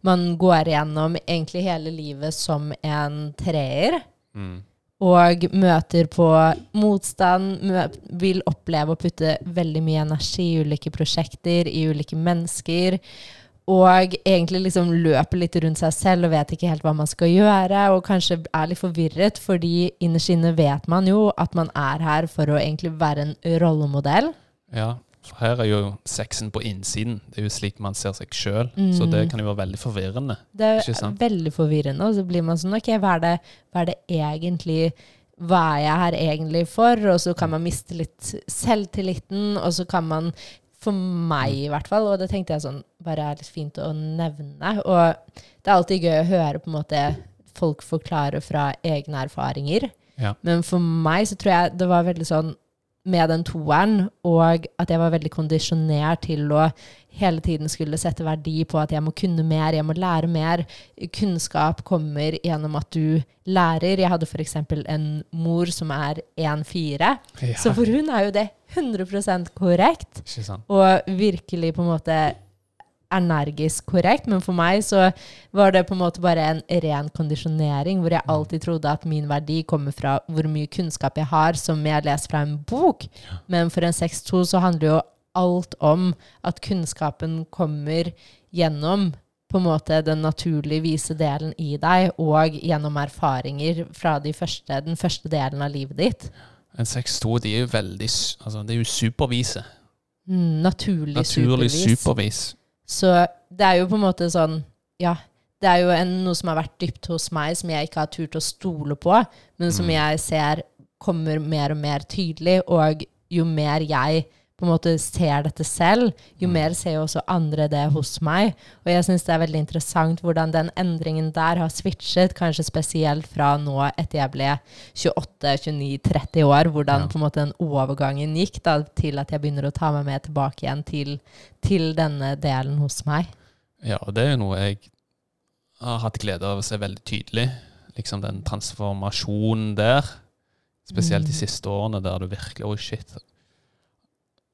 man går gjennom egentlig hele livet som en treer Mm. og møter på motstand, mø vil oppleve å putte veldig mye energi i ulike prosjekter, i ulike mennesker, og egentlig liksom løper litt rundt seg selv og vet ikke helt hva man skal gjøre, og kanskje er litt forvirret, fordi innerst inne vet man jo at man er her for å egentlig være en rollemodell. Ja, For her er jo sexen på innsiden. Det er jo slik man ser seg sjøl. Så det kan jo være veldig forvirrende. Det er veldig forvirrende, og så blir man sånn Ok, hva er det, hva er det egentlig Hva er jeg her egentlig for? Og så kan man miste litt selvtilliten, og så kan man For meg, i hvert fall, og det tenkte jeg sånn bare er litt fint å nevne. Og det er alltid gøy å høre på en måte folk forklare fra egne erfaringer. Ja. Men for meg så tror jeg det var veldig sånn med den toeren, og at jeg var veldig kondisjonert til å hele tiden skulle sette verdi på at jeg må kunne mer, jeg må lære mer. Kunnskap kommer gjennom at du lærer. Jeg hadde f.eks. en mor som er 1,4, Ja, så for hun er jo det 100% korrekt, og virkelig på en måte energisk korrekt, men for meg så var det på en måte bare en ren kondisjonering, hvor jeg alltid trodde at min verdi kommer fra hvor mye kunnskap jeg har, som jeg leser fra en bok. Men for en 6-2 så handler jo alt om at kunnskapen kommer gjennom på en måte den naturlig vise delen i deg, og gjennom erfaringer fra de første, den første delen av livet ditt. En 6-2 de er jo veldig altså, Det er jo supervise. Mm, naturlig, Naturlig supervis. supervis. Så det er jo på en måte sånn Ja, det er jo en, noe som har vært dypt hos meg, som jeg ikke har turt å stole på, men som Mm. jeg ser kommer mer og mer tydelig. Og jo mer jeg på en måte ser dette selv, jo Mm. mer ser jo også andre det hos meg. Og jeg syns det er veldig interessant hvordan den endringen der har switchet, kanskje spesielt fra nå etter jeg ble 28-29-30 år, hvordan Ja. på en måte den overgangen gikk da, til at jeg begynner å ta meg med tilbake igjen til, til denne delen hos meg. Ja, og det er jo noe jeg har hatt glede av å se veldig tydelig. Liksom den transformasjonen der. Spesielt de Mm. siste årene, der du virkelig Oi, shit.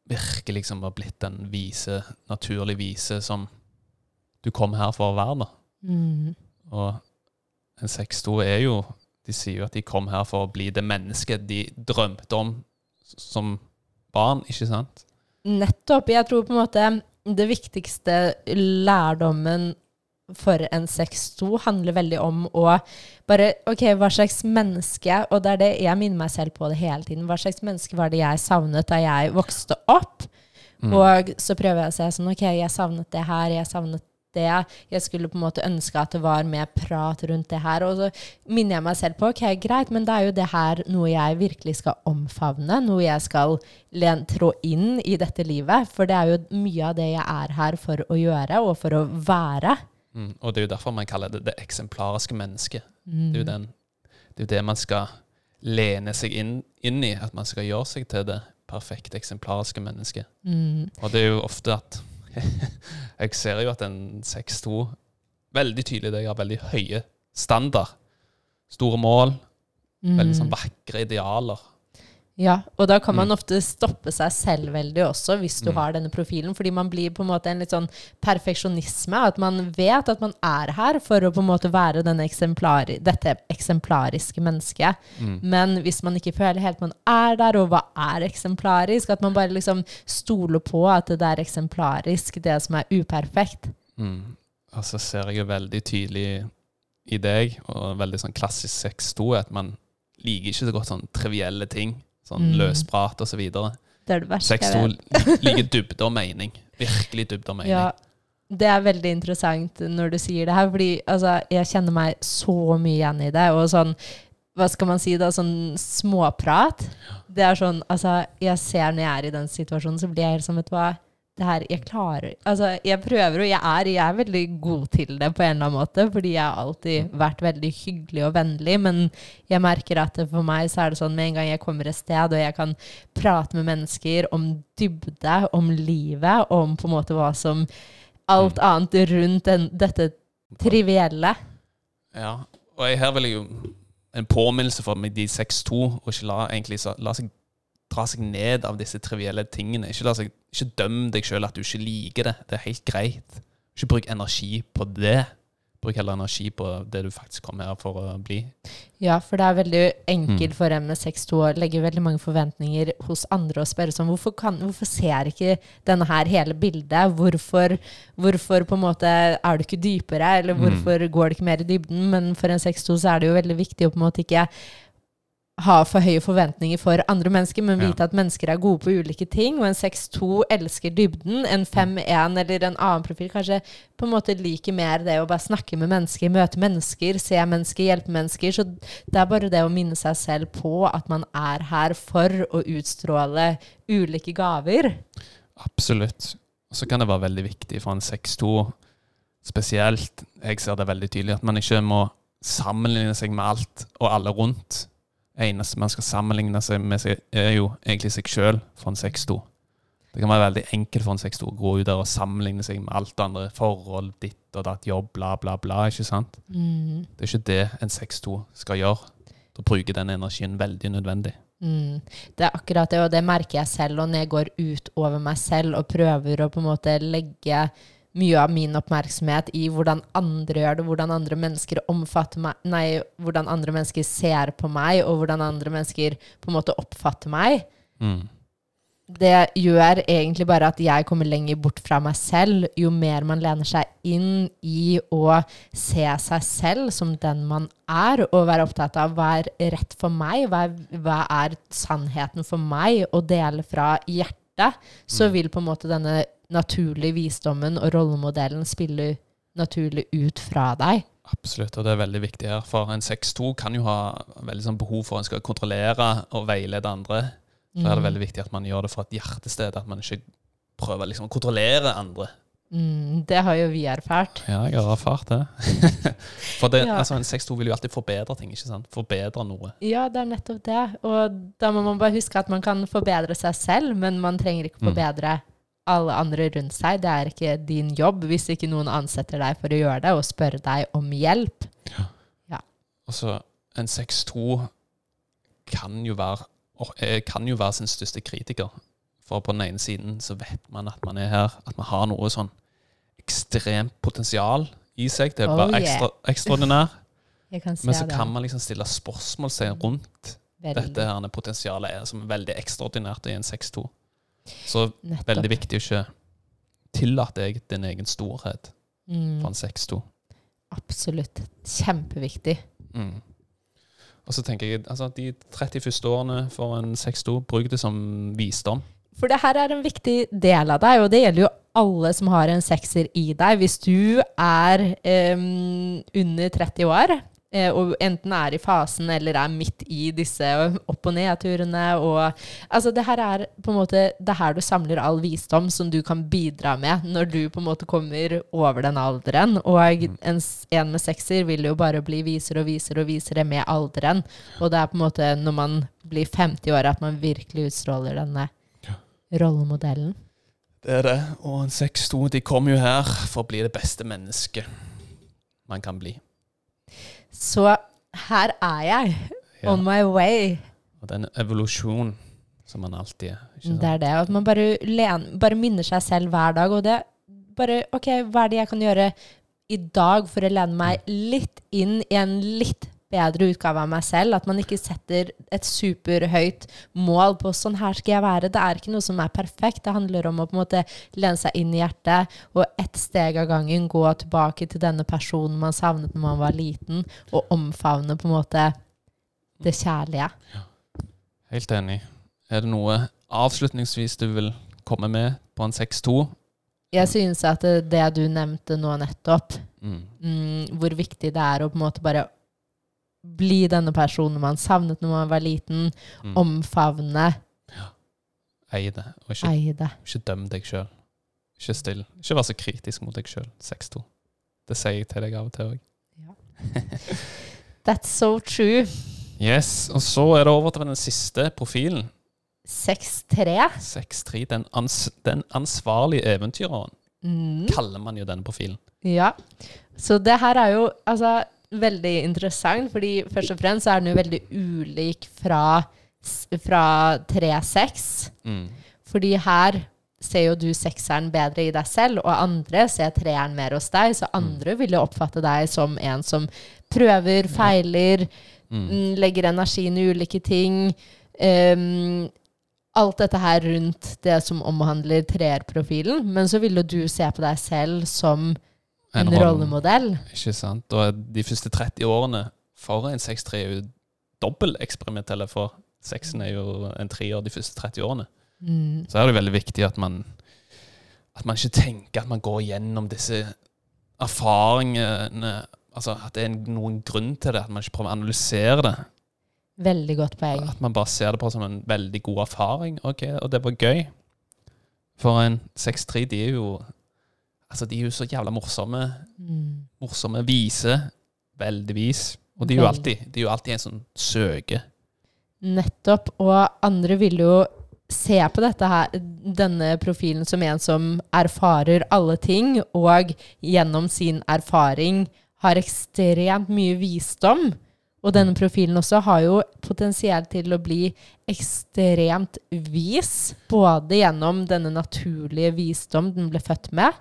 Virkelig liksom har blitt den vise, naturlig vise som du kom her for å være, da. Mm. Og en 6-2 er jo De sier jo at de kom her for å bli det mennesket de drømte om som barn, ikke sant? Nettopp. Jeg tror på en måte det viktigste lærdommen for en 6-2 handler veldig om å bare OK, hva slags menneske Og det er det jeg minner meg selv på det hele tiden. Hva slags menneske var det jeg savnet da jeg vokste opp? Mm. Og så prøver jeg å se sånn OK, jeg savnet det her, jeg savnet det. Jeg skulle på en måte ønske at det var mer prat rundt det her. Og så minner jeg meg selv på OK, greit, men det er jo det her noe jeg virkelig skal omfavne. Noe jeg skal trå inn i dette livet. For det er jo mye av det jeg er her for å gjøre, og for å være. Mm. Og det er jo derfor man kaller det det eksemplariske mennesket. Mm. Det det er jo det man skal lene seg inn, inn i, at man skal gjøre seg til det perfekte eksemplariske mennesket. Mm. Og det er jo ofte at [LAUGHS] Jeg ser jo at en 6-2 Veldig tydelig det har veldig høye standard. Store mål, veldig sånn Mm. vakre idealer. Ja, og da kan man Mm. ofte stoppe seg selv veldig også, hvis du Mm. har denne profilen. Fordi man blir på en måte en litt sånn perfeksjonisme. At man vet at man er her for å på en måte være denne eksemplari, dette eksemplariske mennesket. Mm. Men hvis man ikke føler helt man er der, og hva er eksemplarisk, at man bare liksom stoler på at det er eksemplarisk, det som er uperfekt. Mm. Altså ser jeg jo veldig tydelig i deg, og veldig sånn klassisk 6-2, at man liker ikke så godt sånn trivielle ting. Sånn Mm. løsprat og så videre. Det er det verste 6-2 vet. liker dybde og mening. Virkelig dybde og mening. Ja, det er veldig interessant når du sier det her, fordi altså, jeg kjenner meg så mye igjen i det. Og sånn, hva skal man si da, sånn småprat. Det er sånn, altså, jeg ser når jeg er i den situasjonen, så blir jeg helt som, vet du hva, det her, jeg klarer, altså, jeg prøver, og jeg er, jeg er veldig god til det på en eller annen måte, fordi jeg har alltid vært veldig hyggelig og vennlig, men jeg merker at for meg så er det sånn, med en gang jeg kommer et sted, og jeg kan prate med mennesker om dybde, om livet, om på en måte hva som, alt annet rundt den, dette trivielle. Ja, og her vil jeg jo en påminnelse for de 6-2, og ikke la, egentlig, så, la seg dra seg ned av disse trivielle tingene. Ikke, seg, ikke døm deg sjøl at du ikke liker det. Det er helt greit. Ikke bruk energi på det. Bruk heller energi på det du faktisk kom her for å bli. Ja, for det er veldig enkelt Mm. for MS62 å legge veldig mange forventninger hos andre og spørre sånn, hvorfor, kan, hvorfor ser ikke denne her hele bildet? Hvorfor, hvorfor på en måte er du ikke dypere, eller Mm. hvorfor går det ikke mer i dybden? Men for en 62 så er det jo veldig viktig å på en måte ikke ha for høye forventninger for andre mennesker, men Ja. vite at mennesker er gode på ulike ting. Og en 6-2 elsker dybden. En 5-1 eller en annen profil kanskje på en måte liker mer det å bare snakke med mennesker, møte mennesker, se mennesker, hjelpe mennesker. Så det er bare det å minne seg selv på at man er her for å utstråle ulike gaver. Absolutt. Og så kan det være veldig viktig for en 6-2 spesielt. Jeg ser det veldig tydelig at man ikke må sammenligne seg med alt og alle rundt. Eneste man skal sammenligne seg med, seg, er jo egentlig seg sjøl en 6-2. Det kan være veldig enkelt for en 6-2 å gå ut der og sammenligne seg med alt andre. Forhold, ditt og datt, jobb, bla, bla, bla. ikke sant? Mm. Det er ikke det en 6-2 skal gjøre. Da bruker den energien veldig nødvendig. Mm. Det er akkurat det, og det merker jeg selv. Og når jeg går ut over meg selv og prøver å på en måte legge mye av min oppmerksomhet i hvordan andre gjør det, hvordan andre mennesker omfatter meg Nei, hvordan andre mennesker ser på meg, og hvordan andre mennesker på en måte oppfatter meg. Mm. Det gjør egentlig bare at jeg kommer lenger bort fra meg selv. Jo mer man lener seg inn i å se seg selv som den man er, og være opptatt av hva er rett for meg, hva er, hva er sannheten for meg, og dele fra hjertet, så vil på en måte denne naturlige visdommen og rollemodellen spiller naturlig ut fra deg. Absolutt, og det er veldig viktig her. For en 6-2 kan jo ha veldig sånn behov for en skal kontrollere og veilede andre. Så er det veldig viktig at man gjør det fra et hjertested, at man ikke prøver liksom å kontrollere andre. Mm, det har jo vi erfart. Ja, jeg har erfart det. [LAUGHS] For det, Ja. altså, en 6-2 vil jo alltid forbedre ting, ikke sant? Forbedre noe. Ja, det er nettopp det. Og da må man bare huske at man kan forbedre seg selv, men man trenger ikke Mm. Alle andre rundt seg. Det er ikke din jobb hvis ikke noen ansetter deg for å gjøre det, og spørre deg om hjelp. Ja. ja. Altså, en 6-2 kan være eh, kan jo være sin største kritiker. For på den ene siden så vet man at man er her, at man har noe sånn ekstremt potensial i seg. Det Oh, bare yeah. ekstra, ekstraordinær. [LAUGHS] Men så det. kan man liksom stille spørsmålstegn rundt Veldig. dette her potensialet er som veldig ekstraordinært i en 6-2. Så Nettopp. veldig viktig å ikke tillate deg din egen storhet Mm, for en 6-2. absolutt. Kjempeviktig. Mm. Og så tenker jeg altså de 31 årene for en 6-2, bruk det som visdom. For det her er en viktig del av deg, og det gjelder jo alle som har en sekser i deg. Hvis du er um, under 30 år, og enten er i fasen eller er midt i disse opp- og nedturene og Altså, det her er på en måte Det er her du samler all visdom som du kan bidra med når du på en måte kommer over den alderen. Og en, en med sekser vil jo bare bli visere og visere og visere med alderen. Og det er på en måte når man blir 50 år at man virkelig utstråler denne rollemodellen. Det er det. Og en 6-2 de kommer jo her for å bli det beste mennesket man kan bli. Så her er jeg, Ja. on my way. Og det er en evolusjon som man alltid er. Det er det. At man bare, len, bare minner seg selv hver dag. Og det bare OK, hva er det jeg kan gjøre i dag for å lene meg litt inn i en litt bedre utgave av meg selv? At man ikke setter et superhøyt mål på 'sånn her skal jeg være'. Det er ikke noe som er perfekt. Det handler om å på en måte lene seg inn i hjertet og ett steg av gangen gå tilbake til denne personen man savnet når man var liten, og omfavne på en måte det kjærlige. Helt enig. Er det noe avslutningsvis du vil komme med på en 6-2? Jeg synes at det, det du nevnte nå nettopp, Mm. mm, hvor viktig det er å på en måte bare bli denne personen man savnet når man var liten, Mm. omfavne, Eie det, og ikke, eie det. ikke døm deg sjøl. Ikke still. Ikke vær så kritisk mot deg sjøl. 6-2. Det sier jeg til deg av og til òg. That's so true. Yes, og så er det over til den siste profilen. 6-3. 6-3. Den, ans den ansvarlige eventyreren, Mm. kaller man jo denne profilen. Ja. Så det her er jo altså veldig interessant, fordi først og fremst så er den jo veldig ulik fra, fra 3-6. Mm. Fordi her ser jo du sekseren bedre i deg selv, og andre ser treeren mer hos deg. Så andre vil jo oppfatte deg som en som prøver, feiler, Mm. mm, legger energien i ulike ting. Um, alt dette her rundt det som omhandler treerprofilen. Men så vil jo du se på deg selv som en en rollemodell. Ikke sant? Og de første 30 årene for en 6-3 er jo dobbelteksperimentelle, for sexen er jo en treer de første 30 årene. Mm. Så er det veldig viktig at man At man ikke tenker at man går gjennom disse erfaringene Altså at det er noen grunn til det, at man ikke prøver å analysere det. Veldig godt poeng. At man bare ser det på som en veldig god erfaring. Ok, Og det var gøy. For en 6-3, de er jo Altså, de er jo så jævla morsomme. Mm. Morsomme, vise. Veldig vis. Og de er jo alltid, de er jo alltid en sånn søke. Nettopp. Og andre vil jo se på dette her, denne profilen som en som erfarer alle ting, og gjennom sin erfaring har ekstremt mye visdom. Og denne profilen også har jo potensielt til å bli ekstremt vis, både gjennom denne naturlige visdom den ble født med,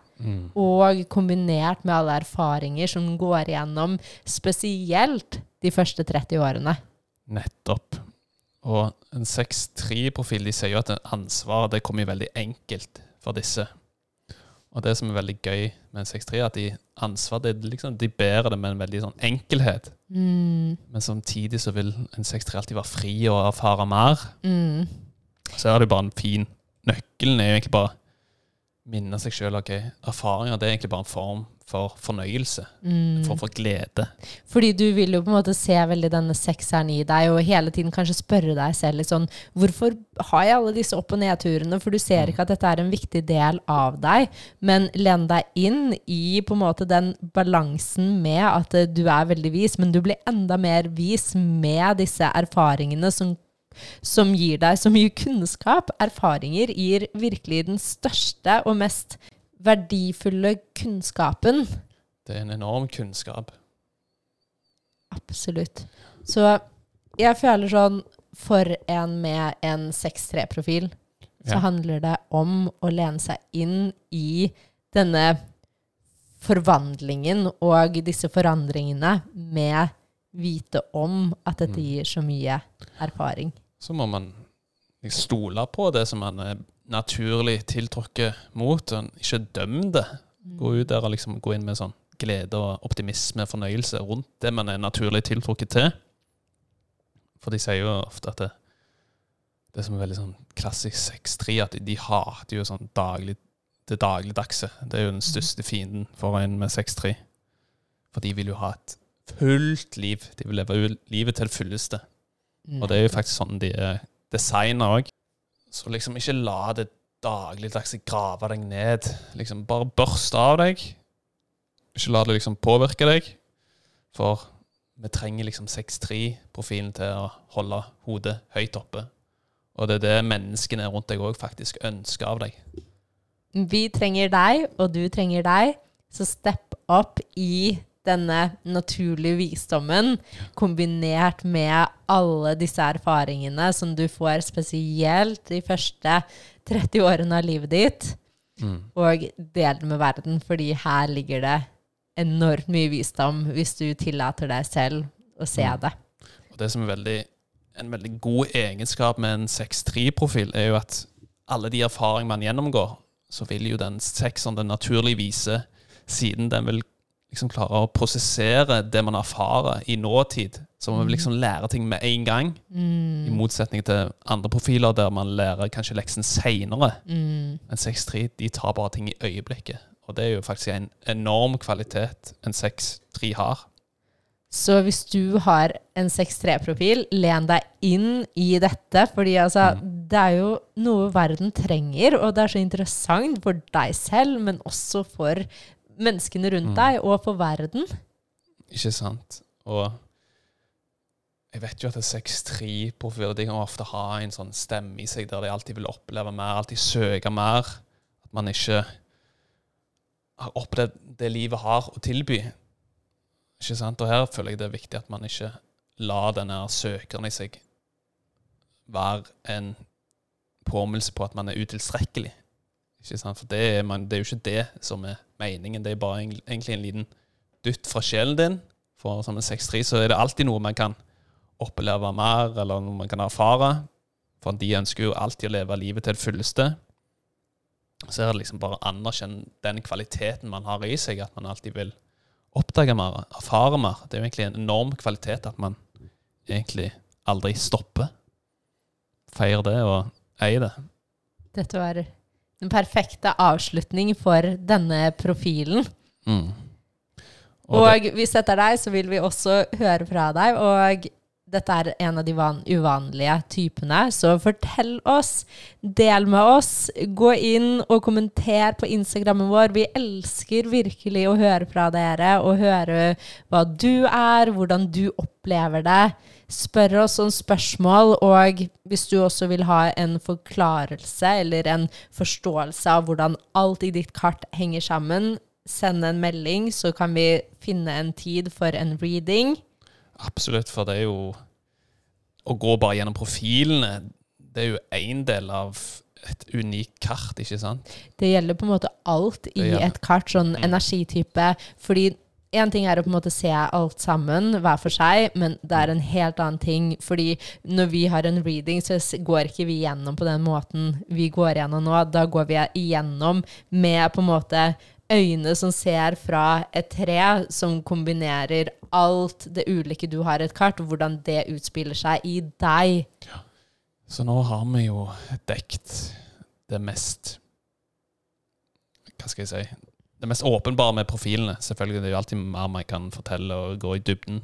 og kombinert med alle erfaringer som går igjennom, spesielt de første 30 årene. Nettopp. Og en 6-3-profil, de sier jo at ansvaret det kommer veldig enkelt for disse. Og det som er veldig gøy med en 6-3, er at de ansvar, det, liksom, de bærer det med en veldig sånn enkelhet. Mm, Men samtidig så vil en 6-3 alltid være fri og erfare mer. mm, Så er det bare en fin Nøkkelen er jo egentlig bare å minne seg sjøl ok, erfaringer. Det er egentlig bare en form for fornøyelse. Mm. for, for glede. Fordi du vil jo på en måte se veldig denne sekseren i deg, og hele tiden kanskje spørre deg selv litt sånn Hvorfor har jeg alle disse opp- og nedturene? For du ser ikke at dette er en viktig del av deg. Men len deg inn i på en måte den balansen med at eh, du er veldig vis, men du blir enda mer vis med disse erfaringene som som gir deg så mye kunnskap. Erfaringer gir virkelig den største og mest verdifulle kunnskapen. Det er en enorm kunnskap. Absolutt. Så jeg føler sånn For en med en 6-3-profil, så Ja. handler det om å lene seg inn i denne forvandlingen og disse forandringene med vite om at dette Mm. gir så mye erfaring. Så må man stole på det som man er naturlig tiltrukket mot, ikke dømme det. Gå ut der og liksom gå inn med sånn glede og optimisme, og fornøyelse rundt det man er naturlig tiltrukket til. For de sier jo ofte at det, det som er veldig sånn klassisk 6-3, at de, de hater jo sånn daglig, det dagligdagse. Det er jo den største fienden for en med 6-3. For de vil jo ha et fullt liv. De vil leve livet til det fulleste. Og det er jo faktisk sånn de er designa òg. Så liksom ikke la det dagligdagse grave deg ned. Liksom Bare børst av deg. Ikke la det liksom påvirke deg. For vi trenger liksom 6-3-profilen til å holde hodet høyt oppe. Og det er det menneskene rundt deg òg faktisk ønsker av deg. Vi trenger deg, og du trenger deg. Så step up i denne naturlige visdommen, kombinert med alle disse erfaringene som du får spesielt de første 30 årene av livet ditt, og del det med verden, fordi her ligger det enormt mye visdom hvis du tillater deg selv å se Mm. det. Og det som er veldig, en veldig god egenskap med en 6-3-profil, er jo at alle de erfaringene man gjennomgår, så vil jo den sekseren den naturlig vise siden den vil liksom klare å prosessere det man erfarer i nåtid. Så man vil liksom lære ting med en gang, i motsetning til andre profiler der man lærer kanskje leksen seinere. Mm. En 6-3 de tar bare ting i øyeblikket. Og det er jo faktisk en enorm kvalitet en 6-3 har. Så hvis du har en 6-3-profil, len deg inn i dette, fordi altså, det er jo noe verden trenger, og det er så interessant for deg selv, men også for menneskene rundt deg, og for verden. Ikke sant? Og jeg vet jo at 6-3-profiler de kan ofte ha en sånn stemme i seg der de alltid vil oppleve mer, alltid søke mer. At man ikke har opplevd det livet har å tilby. Ikke sant? Og her føler jeg det er viktig at man ikke lar denne søkeren i seg være en påminnelse på at man er utilstrekkelig. Ikke sant? For det er, man, det er jo ikke det som er meningen. Det er bare egentlig en liten dytt fra sjelen din. For som en 6-3 så er det alltid noe man kan oppleve mer, eller noe man kan erfare. For de ønsker jo alltid å leve livet til det fulleste. Så er det liksom bare å anerkjenne den kvaliteten man har i seg, at man alltid vil oppdage mer, erfare mer. Det er jo egentlig en enorm kvalitet at man egentlig aldri stopper. Feir det, og ei det. Dette var den perfekte avslutning for denne profilen. Mm. Og, Og, dette er deg, så vil vi også høre fra deg. Og dette er en av de van uvanlige typene, så fortell oss. Del med oss. Gå inn og kommenter på Instagrammen vår. Vi elsker virkelig å høre fra dere og høre hva du er, hvordan du opplever det. Spør oss om spørsmål, og hvis du også vil ha en forklarelse eller en forståelse av hvordan alt i ditt kart henger sammen, send en melding, så kan vi finne en tid for en reading. absolutt, for det er jo Å gå bare gjennom profilene, det er jo én del av et unikt kart, ikke sant? Det gjelder på en måte alt i et kart, sånn Mm. energitype. Fordi én ting er å på en måte se alt sammen hver for seg, men det er en helt annen ting. Fordi når vi har en reading, så går ikke vi gjennom på den måten vi går gjennom nå. Da går vi igjennom med på en måte øyne som ser fra et tre, som kombinerer alt det ulike du har i et kart, og hvordan det utspiller seg i deg. Ja. Så nå har vi jo dekt det mest Hva skal jeg si? Det mest åpenbare med profilene. Selvfølgelig, Det er jo alltid mer man kan fortelle og gå i dybden.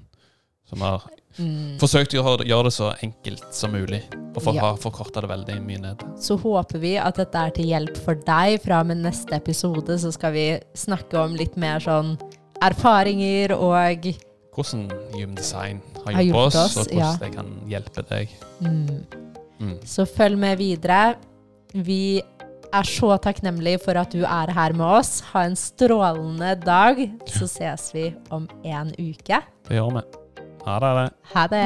Så vi har Mm. forsøkt å gjøre- det så enkelt som mulig. Og for, Ja. har forkorta det veldig mye ned. så håper vi at dette er til hjelp for deg. Fra og med neste episode så skal vi snakke om litt mer sånn erfaringer og Hvordan Human Design har hjulpet oss, oss, og hvordan ja. det kan hjelpe deg. mm. Mm. Så følg med videre. Vi er så takknemlig for at du er her med oss. Ha en strålende dag. Så ses vi om en uke. Det gjør vi. Ha det. Ha det.